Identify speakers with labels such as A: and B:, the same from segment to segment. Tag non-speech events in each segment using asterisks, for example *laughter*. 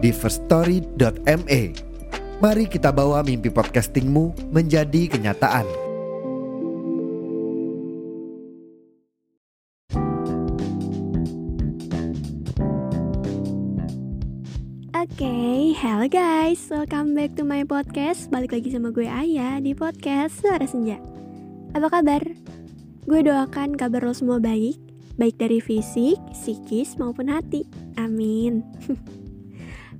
A: di firststory.me. Mari kita bawa mimpi podcastingmu menjadi kenyataan.
B: Oke, okay, hello guys, welcome back to my podcast Balik lagi sama gue Ayah di podcast Suara Senja Apa kabar? Gue doakan kabar lo semua baik Baik dari fisik, psikis, maupun hati Amin *laughs*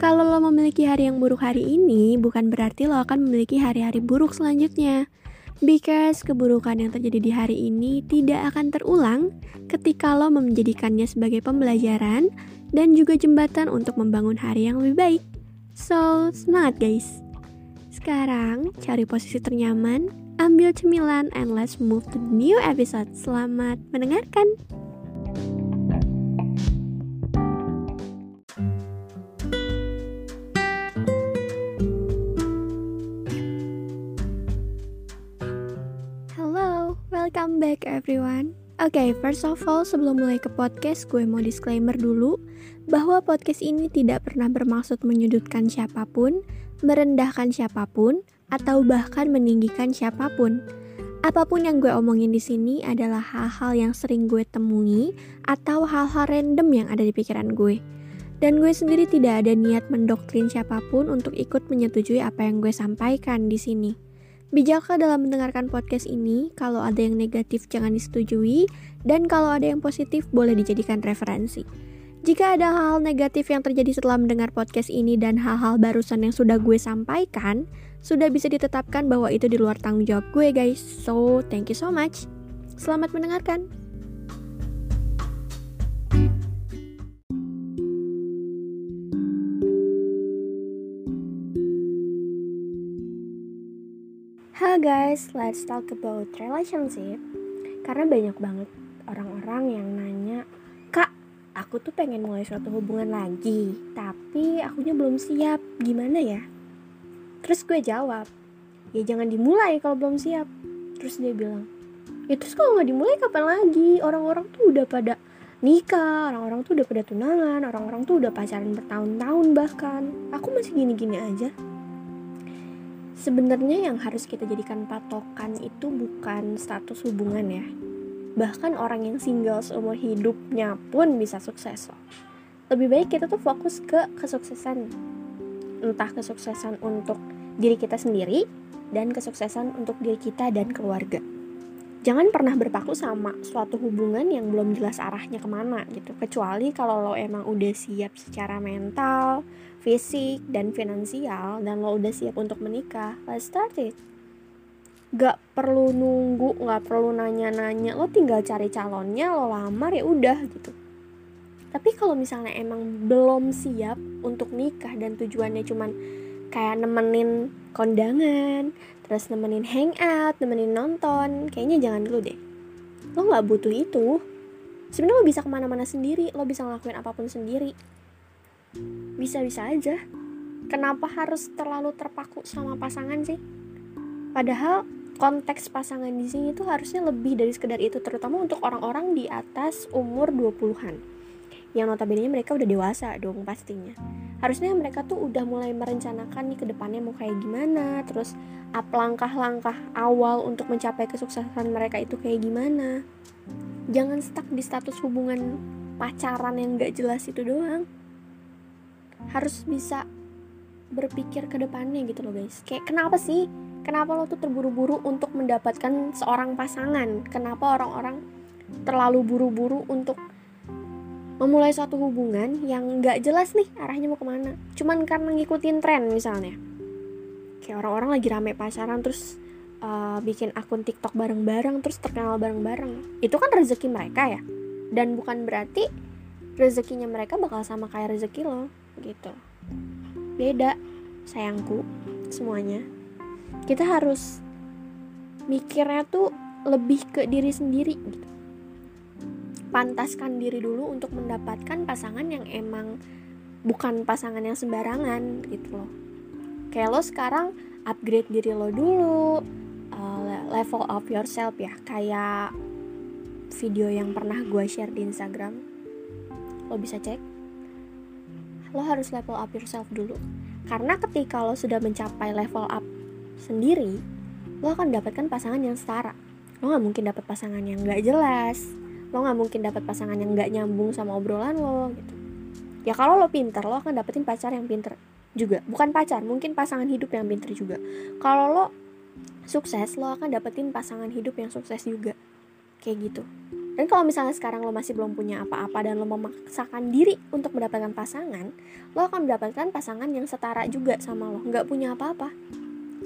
B: Kalau lo memiliki hari yang buruk hari ini Bukan berarti lo akan memiliki hari-hari buruk selanjutnya Because keburukan yang terjadi di hari ini tidak akan terulang ketika lo menjadikannya sebagai pembelajaran dan juga jembatan untuk membangun hari yang lebih baik. So, semangat guys! Sekarang, cari posisi ternyaman, ambil cemilan, and let's move to the new episode. Selamat mendengarkan! Everyone. Oke, okay, first of all, sebelum mulai ke podcast, gue mau disclaimer dulu bahwa podcast ini tidak pernah bermaksud menyudutkan siapa pun, merendahkan siapa pun, atau bahkan meninggikan siapa pun. Apa pun yang gue omongin di sini adalah hal-hal yang sering gue temui atau hal-hal random yang ada di pikiran gue. Dan gue sendiri tidak ada niat mendoktrin siapa pun untuk ikut menyetujui apa yang gue sampaikan di sini. Bijaklah dalam mendengarkan podcast ini, kalau ada yang negatif jangan disetujui, dan kalau ada yang positif boleh dijadikan referensi. Jika ada hal-hal negatif yang terjadi setelah mendengar podcast ini dan hal-hal barusan yang sudah gue sampaikan, sudah bisa ditetapkan bahwa itu di luar tanggung jawab gue guys. So, thank you so much. Selamat mendengarkan. Guys, let's talk about relationship. Karena banyak banget orang-orang yang nanya, "Kak, aku tuh pengen mulai suatu hubungan lagi, tapi akunya belum siap. Gimana ya?" Terus gue jawab, "Ya jangan dimulai kalau belum siap." Terus dia bilang, "Ya terus kalau nggak dimulai kapan lagi? Orang-orang tuh udah pada nikah, orang-orang tuh udah pada tunangan, orang-orang tuh udah pacaran bertahun-tahun bahkan. Aku masih gini-gini aja." Sebenarnya yang harus kita jadikan patokan itu bukan status hubungan ya. Bahkan orang yang single seumur hidupnya pun bisa sukses loh. Lebih baik kita tuh fokus ke kesuksesan. Entah kesuksesan untuk diri kita sendiri dan kesuksesan untuk diri kita dan keluarga. Jangan pernah berpaku sama suatu hubungan yang belum jelas arahnya ke mana gitu. Kecuali kalau lo emang udah siap secara mental, fisik dan finansial dan lo udah siap untuk menikah, let's start it. Gak perlu nunggu, gak perlu nanya-nanya, lo tinggal cari calonnya, lo lamar ya udah gitu. Tapi kalau misalnya emang belum siap untuk nikah dan tujuannya cuman kayak nemenin kondangan, terus nemenin hangout, nemenin nonton, kayaknya jangan dulu deh. Lo gak butuh itu. Sebenarnya lo bisa ke mana-mana sendiri, lo bisa ngelakuin apa pun sendiri. Bisa-bisa aja. Kenapa harus terlalu terpaku sama pasangan sih? Padahal konteks pasangan di sini tuh harusnya lebih dari sekedar itu terutama untuk orang-orang di atas umur 20-an yang notabene mereka udah dewasa dong pastinya harusnya mereka tuh udah mulai merencanakan nih ke depannya mau kayak gimana terus apa langkah-langkah awal untuk mencapai kesuksesan mereka itu kayak gimana. Jangan stuck di status hubungan pacaran yang gak jelas itu doang. Harus bisa berpikir ke depannya gitu loh guys. Kayak kenapa sih? Kenapa lo tuh terburu-buru untuk mendapatkan seorang pasangan? Kenapa orang-orang terlalu buru-buru untuk memulai suatu hubungan yang nggak jelas nih arahnya mau ke mana. Cuman karena ngikutin tren misalnya. Kayak orang-orang lagi rame pacaran terus uh, bikin akun TikTok bareng-bareng terus terkenal bareng-bareng. Itu kan rezeki mereka ya. Dan bukan berarti rezekinya mereka bakal sama kayak rezeki lo gitu. Beda sayangku semuanya. Kita harus mikirnya tuh lebih ke diri sendiri gitu pantaskan diri dulu untuk mendapatkan pasangan yang emang bukan pasangan yang sembarangan gitu loh. Kayak lo sekarang upgrade diri lo dulu uh, level of yourself ya. Kayak video yang pernah gue share di Instagram. Lo bisa cek. Lo harus level up yourself dulu. Karena ketika lo sudah mencapai level up sendiri lo akan mendapatkan pasangan yang setara. Lo nggak mungkin dapat pasangan yang nggak jelas lo nggak mungkin dapat pasangan yang nggak nyambung sama obrolan lo gitu ya kalau lo pinter lo akan dapetin pacar yang pinter juga bukan pacar mungkin pasangan hidup yang pinter juga kalau lo sukses lo akan dapetin pasangan hidup yang sukses juga kayak gitu dan kalau misalnya sekarang lo masih belum punya apa-apa dan lo memaksakan diri untuk mendapatkan pasangan, lo akan mendapatkan pasangan yang setara juga sama lo, nggak punya apa-apa.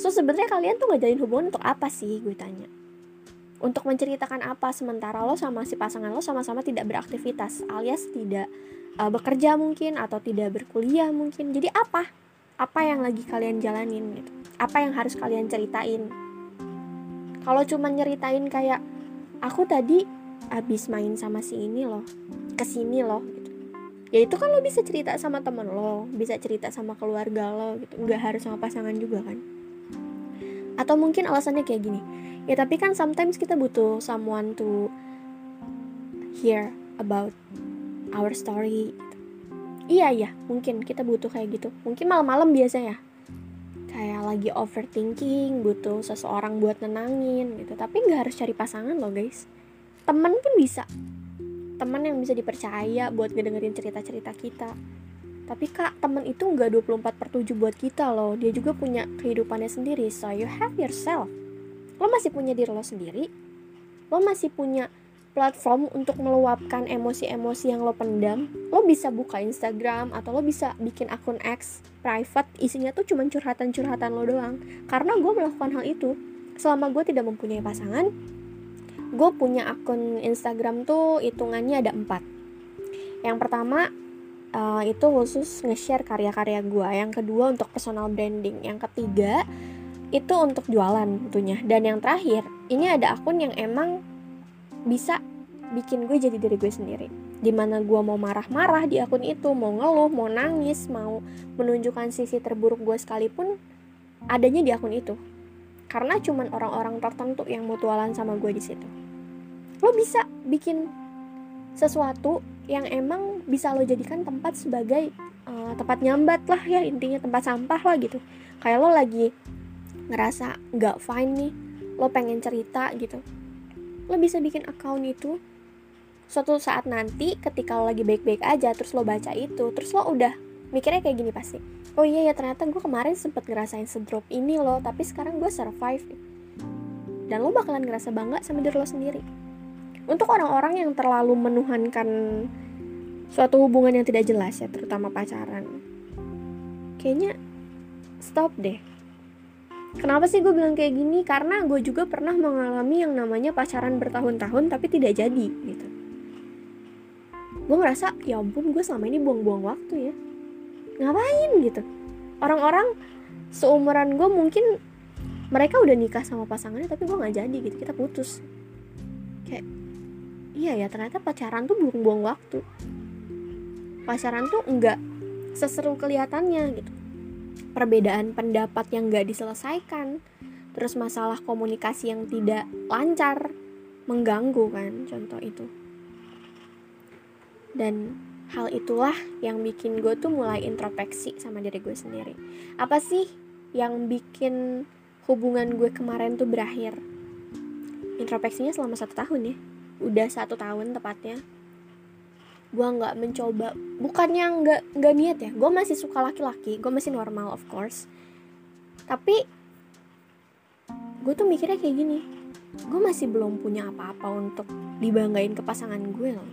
B: So sebenarnya kalian tuh ngajarin hubungan untuk apa sih? Gue tanya. Untuk menceritakan apa sementara lo sama si pasangan lo sama-sama tidak beraktivitas, alias tidak uh, bekerja mungkin atau tidak berkuliah mungkin. Jadi apa? Apa yang lagi kalian jalanin gitu? Apa yang harus kalian ceritain? Kalau cuma nyeritain kayak aku tadi abis main sama si ini loh ke sini loh gitu ya itu kan lo bisa cerita sama temen lo bisa cerita sama keluarga lo gitu nggak harus sama pasangan juga kan atau mungkin alasannya kayak gini. Ya tapi kan sometimes kita butuh someone to hear about our story gitu. iya iya mungkin kita butuh kayak gitu. Mungkin malam-malam biasa ya kayak lagi overthinking butuh seseorang buat nenangin gitu. Tapi nggak harus cari pasangan loh guys. Temen pun bisa. Temen yang bisa dipercaya buat ngedengerin cerita-cerita kita tapi kak temen itu nggak 24 per 7 buat kita loh. Dia juga punya kehidupannya sendiri. So you have yourself. Lo masih punya diri lo sendiri. Lo masih punya platform untuk meluapkan emosi-emosi yang lo pendam. Lo bisa buka Instagram atau lo bisa bikin akun X private. Isinya tuh cuma curhatan-curhatan lo doang. Karena gue melakukan hal itu. Selama gue tidak mempunyai pasangan gue punya akun Instagram tuh hitungannya ada empat. Yang pertama uh, itu khusus nge-share karya-karya gue yang kedua untuk personal branding. Yang ketiga itu untuk jualan tentunya. Dan yang terakhir ini ada akun yang emang bisa bikin gue jadi diri gue sendiri. Di mana gue mau marah-marah di akun itu mau ngeluh mau nangis mau menunjukkan sisi terburuk gue sekalipun adanya di akun itu. Karena cuman orang-orang tertentu yang mutualan sama gue di situ. Lo bisa bikin sesuatu yang emang bisa lo jadikan tempat sebagai uh, tempat nyambat lah ya intinya tempat sampah lah gitu. Kayak lo lagi ngerasa nggak fine nih lo pengen cerita gitu. Lo bisa bikin account itu suatu saat nanti ketika lo lagi baik-baik aja terus lo baca itu terus lo udah mikirnya kayak gini pasti oh iya ya ternyata gue kemarin sempet ngerasain sedrop ini loh tapi sekarang gue survive. Dan lo bakalan ngerasa bangga sama diri lo sendiri. Untuk orang-orang yang terlalu menuhankan suatu hubungan yang tidak jelas ya terutama pacaran kayaknya stop deh Kenapa sih gue bilang kayak gini? Karena gue juga pernah mengalami yang namanya pacaran bertahun-tahun tapi tidak jadi gitu. Gue ngerasa ya ampun gue selama ini buang-buang waktu ya. Ngapain gitu? Orang-orang seumuran gue mungkin mereka udah nikah sama pasangannya tapi gue nggak jadi gitu kita putus kayak iya ya ternyata pacaran tuh buang-buang waktu pacaran tuh enggak seseru kelihatannya gitu. Perbedaan pendapat yang enggak diselesaikan terus masalah komunikasi yang tidak lancar mengganggu kan contoh itu. Dan hal itulah yang bikin gue tuh mulai introspeksi sama diri gue sendiri. Apa sih yang bikin hubungan gue kemarin tuh berakhir? Introspeksinya selama satu tahun ya. Udah satu tahun tepatnya gue nggak mencoba bukannya nggak nggak niat ya gue masih suka laki-laki gue masih normal of course. Tapi gue tuh mikirnya kayak gini gue masih belum punya apa-apa untuk dibanggain ke pasangan gue loh.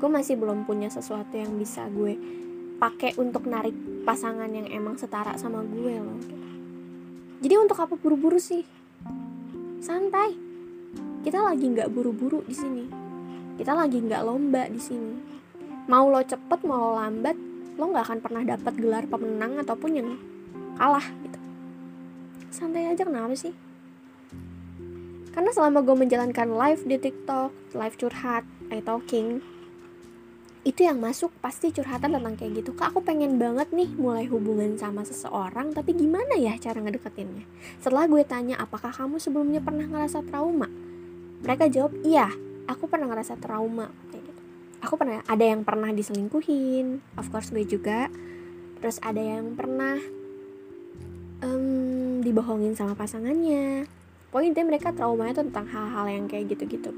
B: Gue masih belum punya sesuatu yang bisa gue pakai untuk narik pasangan yang emang setara sama gue loh. Jadi untuk apa buru-buru sih? Santai. Kita lagi nggak buru-buru di sini. Kita lagi nggak lomba di sini mau lo cepet mau lo lambat lo nggak akan pernah dapat gelar pemenang ataupun yang kalah gitu santai aja kenapa sih karena selama gue menjalankan live di TikTok, live curhat, I talking, itu yang masuk pasti curhatan tentang kayak gitu. Kak, aku pengen banget nih mulai hubungan sama seseorang, tapi gimana ya cara ngedeketinnya? Setelah gue tanya, apakah kamu sebelumnya pernah ngerasa trauma? Mereka jawab, iya, aku pernah ngerasa trauma. Aku pernah, ada yang pernah diselingkuhin, of course gue juga. Terus ada yang pernah um, dibohongin sama pasangannya. Pokoknya mereka traumanya tuh tentang hal-hal yang kayak gitu-gitu.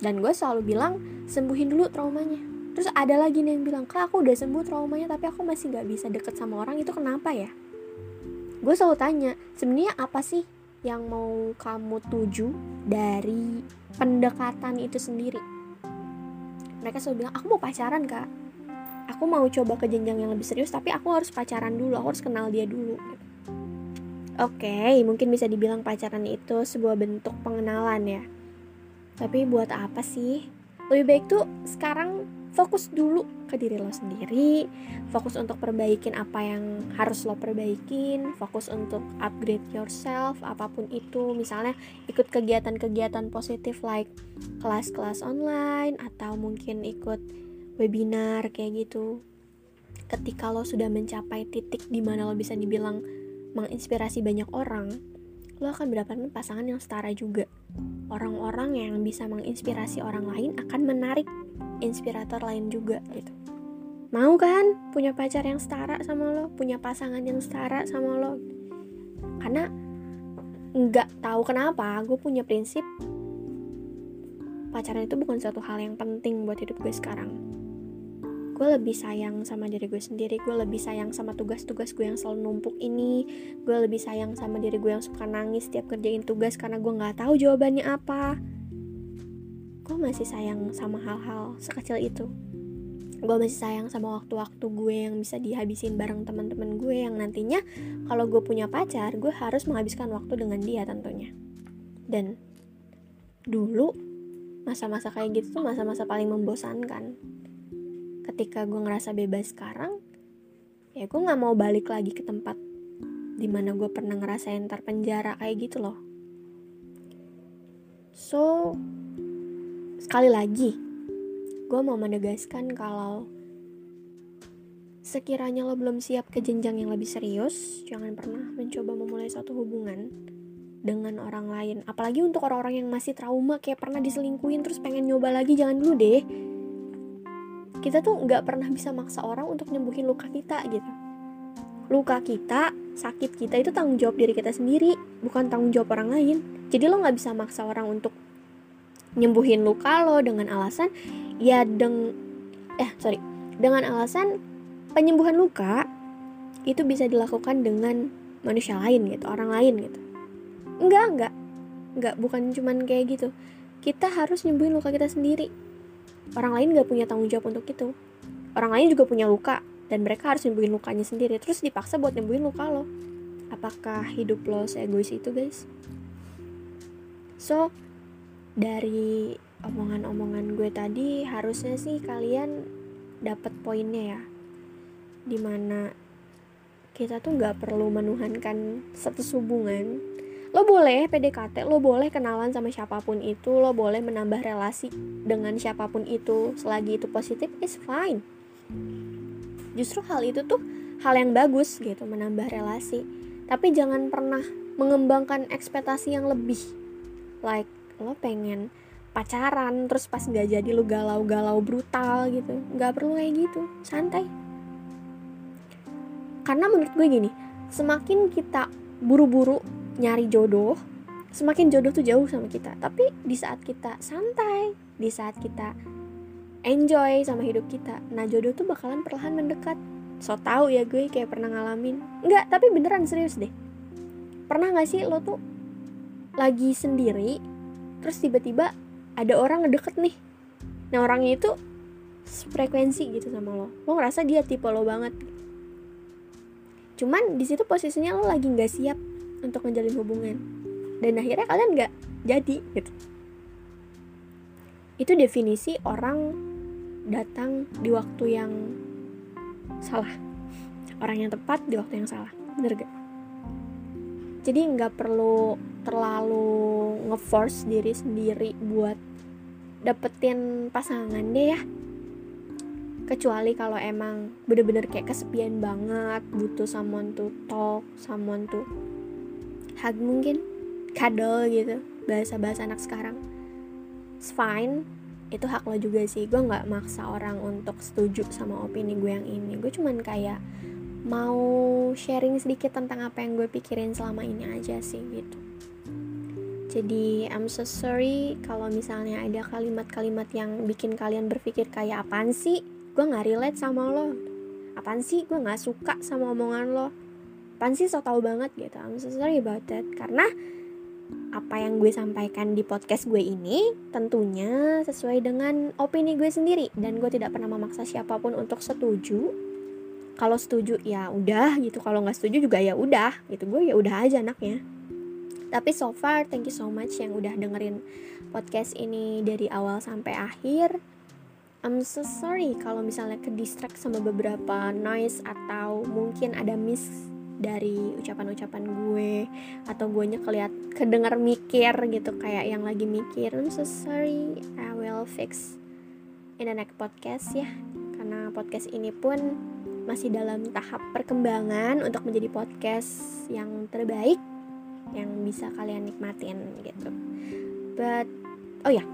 B: Dan gue selalu bilang sembuhin dulu traumanya. Terus ada lagi nih yang bilang kak aku udah sembuh traumanya tapi aku masih nggak bisa deket sama orang itu kenapa ya? Gue selalu tanya sebenarnya apa sih yang mau kamu tuju dari pendekatan itu sendiri mereka selalu bilang aku mau pacaran kak aku mau coba ke jenjang yang lebih serius tapi aku harus pacaran dulu aku harus kenal dia dulu Oke, okay, mungkin bisa dibilang pacaran itu sebuah bentuk pengenalan ya. Tapi buat apa sih? Lebih baik tuh sekarang fokus dulu ke diri lo sendiri, fokus untuk perbaikin apa yang harus lo perbaikin, fokus untuk upgrade yourself, apa pun itu. Misalnya ikut kegiatan-kegiatan positif like kelas-kelas online atau mungkin ikut webinar kayak gitu. Ketika lo sudah mencapai titik di mana lo bisa dibilang menginspirasi banyak orang, lo akan mendapatkan pasangan yang setara juga. Orang-orang yang bisa menginspirasi orang lain akan menarik inspirator lain juga gitu. Mau kan punya pacar yang setara sama lo, punya pasangan yang setara sama lo? Karena nggak tahu kenapa gue punya prinsip pacaran itu bukan suatu hal yang penting buat hidup gue sekarang gue lebih sayang sama diri gue sendiri gue lebih sayang sama tugas-tugas gue yang selalu numpuk ini gue lebih sayang sama diri gue yang suka nangis setiap kerjain tugas karena gue nggak tahu jawabannya apa. Gue masih sayang sama hal-hal sekecil itu. Gue masih sayang sama waktu-waktu gue yang bisa dihabisin bareng teman-teman gue yang nantinya kalau gue punya pacar gue harus menghabiskan waktu dengan dia tentunya. Dan dulu masa-masa kayak gitu tuh masa-masa paling membosankan ketika gue ngerasa bebas sekarang ya gue nggak mau balik lagi ke tempat di mana gue pernah ngerasain terpenjara kayak gitu loh. So sekali lagi gue mau menegaskan kalau sekiranya lo belum siap ke jenjang yang lebih serius jangan pernah mencoba memulai suatu hubungan dengan orang lain. Apalagi untuk orang-orang yang masih trauma kayak pernah diselingkuin terus pengen nyoba lagi jangan dulu deh kita tuh nggak pernah bisa maksa orang untuk nyembuhin luka kita gitu. Luka kita sakit kita itu tanggung jawab diri kita sendiri bukan tanggung jawab orang lain. Jadi lo nggak bisa maksa orang untuk nyembuhin luka lo dengan alasan ya deng eh sorry dengan alasan penyembuhan luka itu bisa dilakukan dengan manusia lain gitu orang lain gitu. Enggak enggak enggak bukan cuman kayak gitu. Kita harus nyembuhin luka kita sendiri orang lain gak punya tanggung jawab untuk itu. Orang lain juga punya luka dan mereka harus nyembuhin lukanya sendiri. Terus dipaksa buat nyembuhin luka lo. Apakah hidup lo seegois itu guys? So dari omongan-omongan gue tadi harusnya sih kalian dapat poinnya ya. Di mana kita tuh nggak perlu menuhankan satu hubungan lo boleh PDKT lo boleh kenalan sama siapa pun itu lo boleh menambah relasi dengan siapa pun itu. Selagi itu positif is fine. Justru hal itu tuh hal yang bagus gitu menambah relasi. Tapi jangan pernah mengembangkan ekspektasi yang lebih. Like lo pengen pacaran terus pas nggak jadi lo galau-galau brutal gitu. Nggak perlu kayak gitu santai. Karena menurut gue gini semakin kita buru-buru nyari jodoh semakin jodoh tuh jauh sama kita. Tapi di saat kita santai di saat kita enjoy sama hidup kita nah jodoh tuh bakalan perlahan mendekat. So tau ya gue kayak pernah ngalamin. Nggak tapi beneran serius deh. Pernah nggak sih lo tuh lagi sendiri terus tiba-tiba ada orang ngedeket nih? Nah orangnya itu frekuensi gitu sama lo. Lo ngerasa dia tipe lo banget. Cuman di situ posisinya lo lagi nggak siap untuk menjalin hubungan. Dan akhirnya kalian nggak jadi gitu. Itu definisi orang datang di waktu yang salah. Orang yang tepat di waktu yang salah. Bener gak jadi nggak perlu terlalu ngeforce diri sendiri buat dapetin pasangan deh ya. Kecuali kalau emang bener-bener kayak kesepian banget butuh someone to talk someone to hug mungkin cuddle gitu bahasa-bahasa anak sekarang. It's fine. Itu hak lo juga sih. Gue nggak maksa orang untuk setuju sama opini gue yang ini. Gue cuman kayak mau sharing sedikit tentang apa yang gue pikirin selama ini aja sih gitu. Jadi I'm so sorry kalau misalnya ada kalimat-kalimat yang bikin kalian berpikir kayak apaan sih? Gue nggak relate sama lo. Apaan sih? Gue nggak suka sama omongan lo apaan sih so tau banget gitu. I'm so sorry about that. Karena apa yang gue sampaikan di podcast gue ini tentunya sesuai dengan opini gue sendiri. Dan gue tidak pernah memaksa siapa pun untuk setuju. Kalau setuju ya udah gitu. Kalau nggak setuju juga ya udah gitu. Gue ya udah aja anaknya. Tapi so far thank you so much yang udah dengerin podcast ini dari awal sampai akhir. I'm so sorry kalau misalnya ke distract sama beberapa noise atau mungkin ada miss dari ucapan-ucapan gue atau gue keliat kedengar mikir gitu kayak yang lagi mikir I'm so sorry I will fix in the next podcast ya. Karena podcast ini pun masih dalam tahap perkembangan untuk menjadi podcast yang terbaik yang bisa kalian nikmatin gitu. But oh ya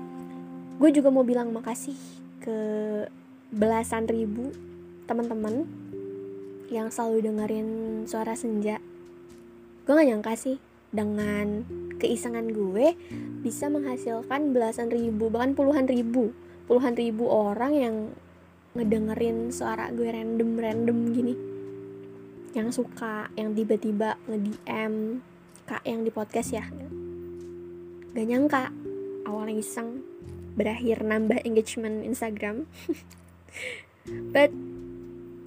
B: gue juga mau bilang makasih ke belasan ribu teman-teman yang selalu dengerin suara senja. Gue gak nyangka sih dengan keisengan gue bisa menghasilkan belasan ribu bahkan puluhan ribu puluhan ribu orang yang ngedengerin suara gue random random gini. Yang suka yang tiba-tiba nge-DM kak yang di podcast ya. Gak nyangka awalnya iseng berakhir nambah engagement Instagram. *laughs* But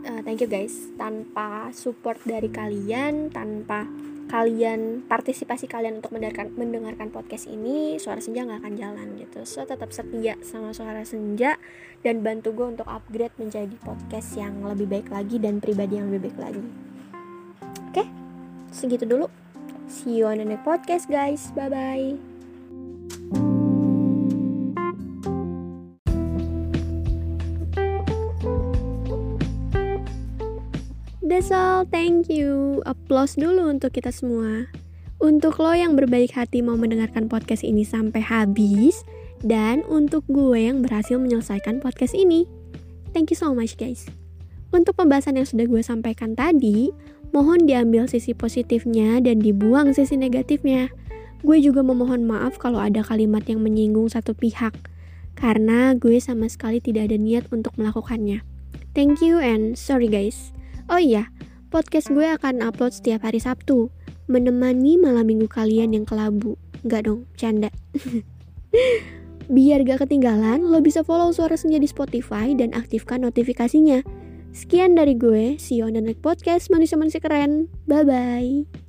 B: uh, thank you guys. Tanpa support dari kalian tanpa kalian partisipasi kalian untuk mendengarkan mendengarkan podcast ini suara senja nggak akan jalan gitu. So tetap setia sama suara senja dan bantu gue untuk upgrade menjadi podcast yang lebih baik lagi dan pribadi yang lebih baik lagi. Oke? Okay? segitu dulu. See you on the next podcast guys. Bye bye All, thank you. Applause dulu untuk kita semua. Untuk lo yang berbaik hati mau mendengarkan podcast ini sampai habis, dan untuk gue yang berhasil menyelesaikan podcast ini. Thank you so much guys. Untuk pembahasan yang sudah gue sampaikan tadi, mohon diambil sisi positifnya dan dibuang sisi negatifnya. Gue juga memohon maaf kalau ada kalimat yang menyinggung satu pihak, karena gue sama sekali tidak ada niat untuk melakukannya. Thank you and sorry guys. Oh iya, podcast gue akan upload setiap hari Sabtu, menemani malam minggu kalian yang kelabu. Enggak dong, canda. *laughs* Biar gak ketinggalan, lo bisa follow Suara Senja di Spotify dan aktifkan notifikasinya. Sekian dari gue, see you on the next podcast manusia-manusia keren. Bye-bye.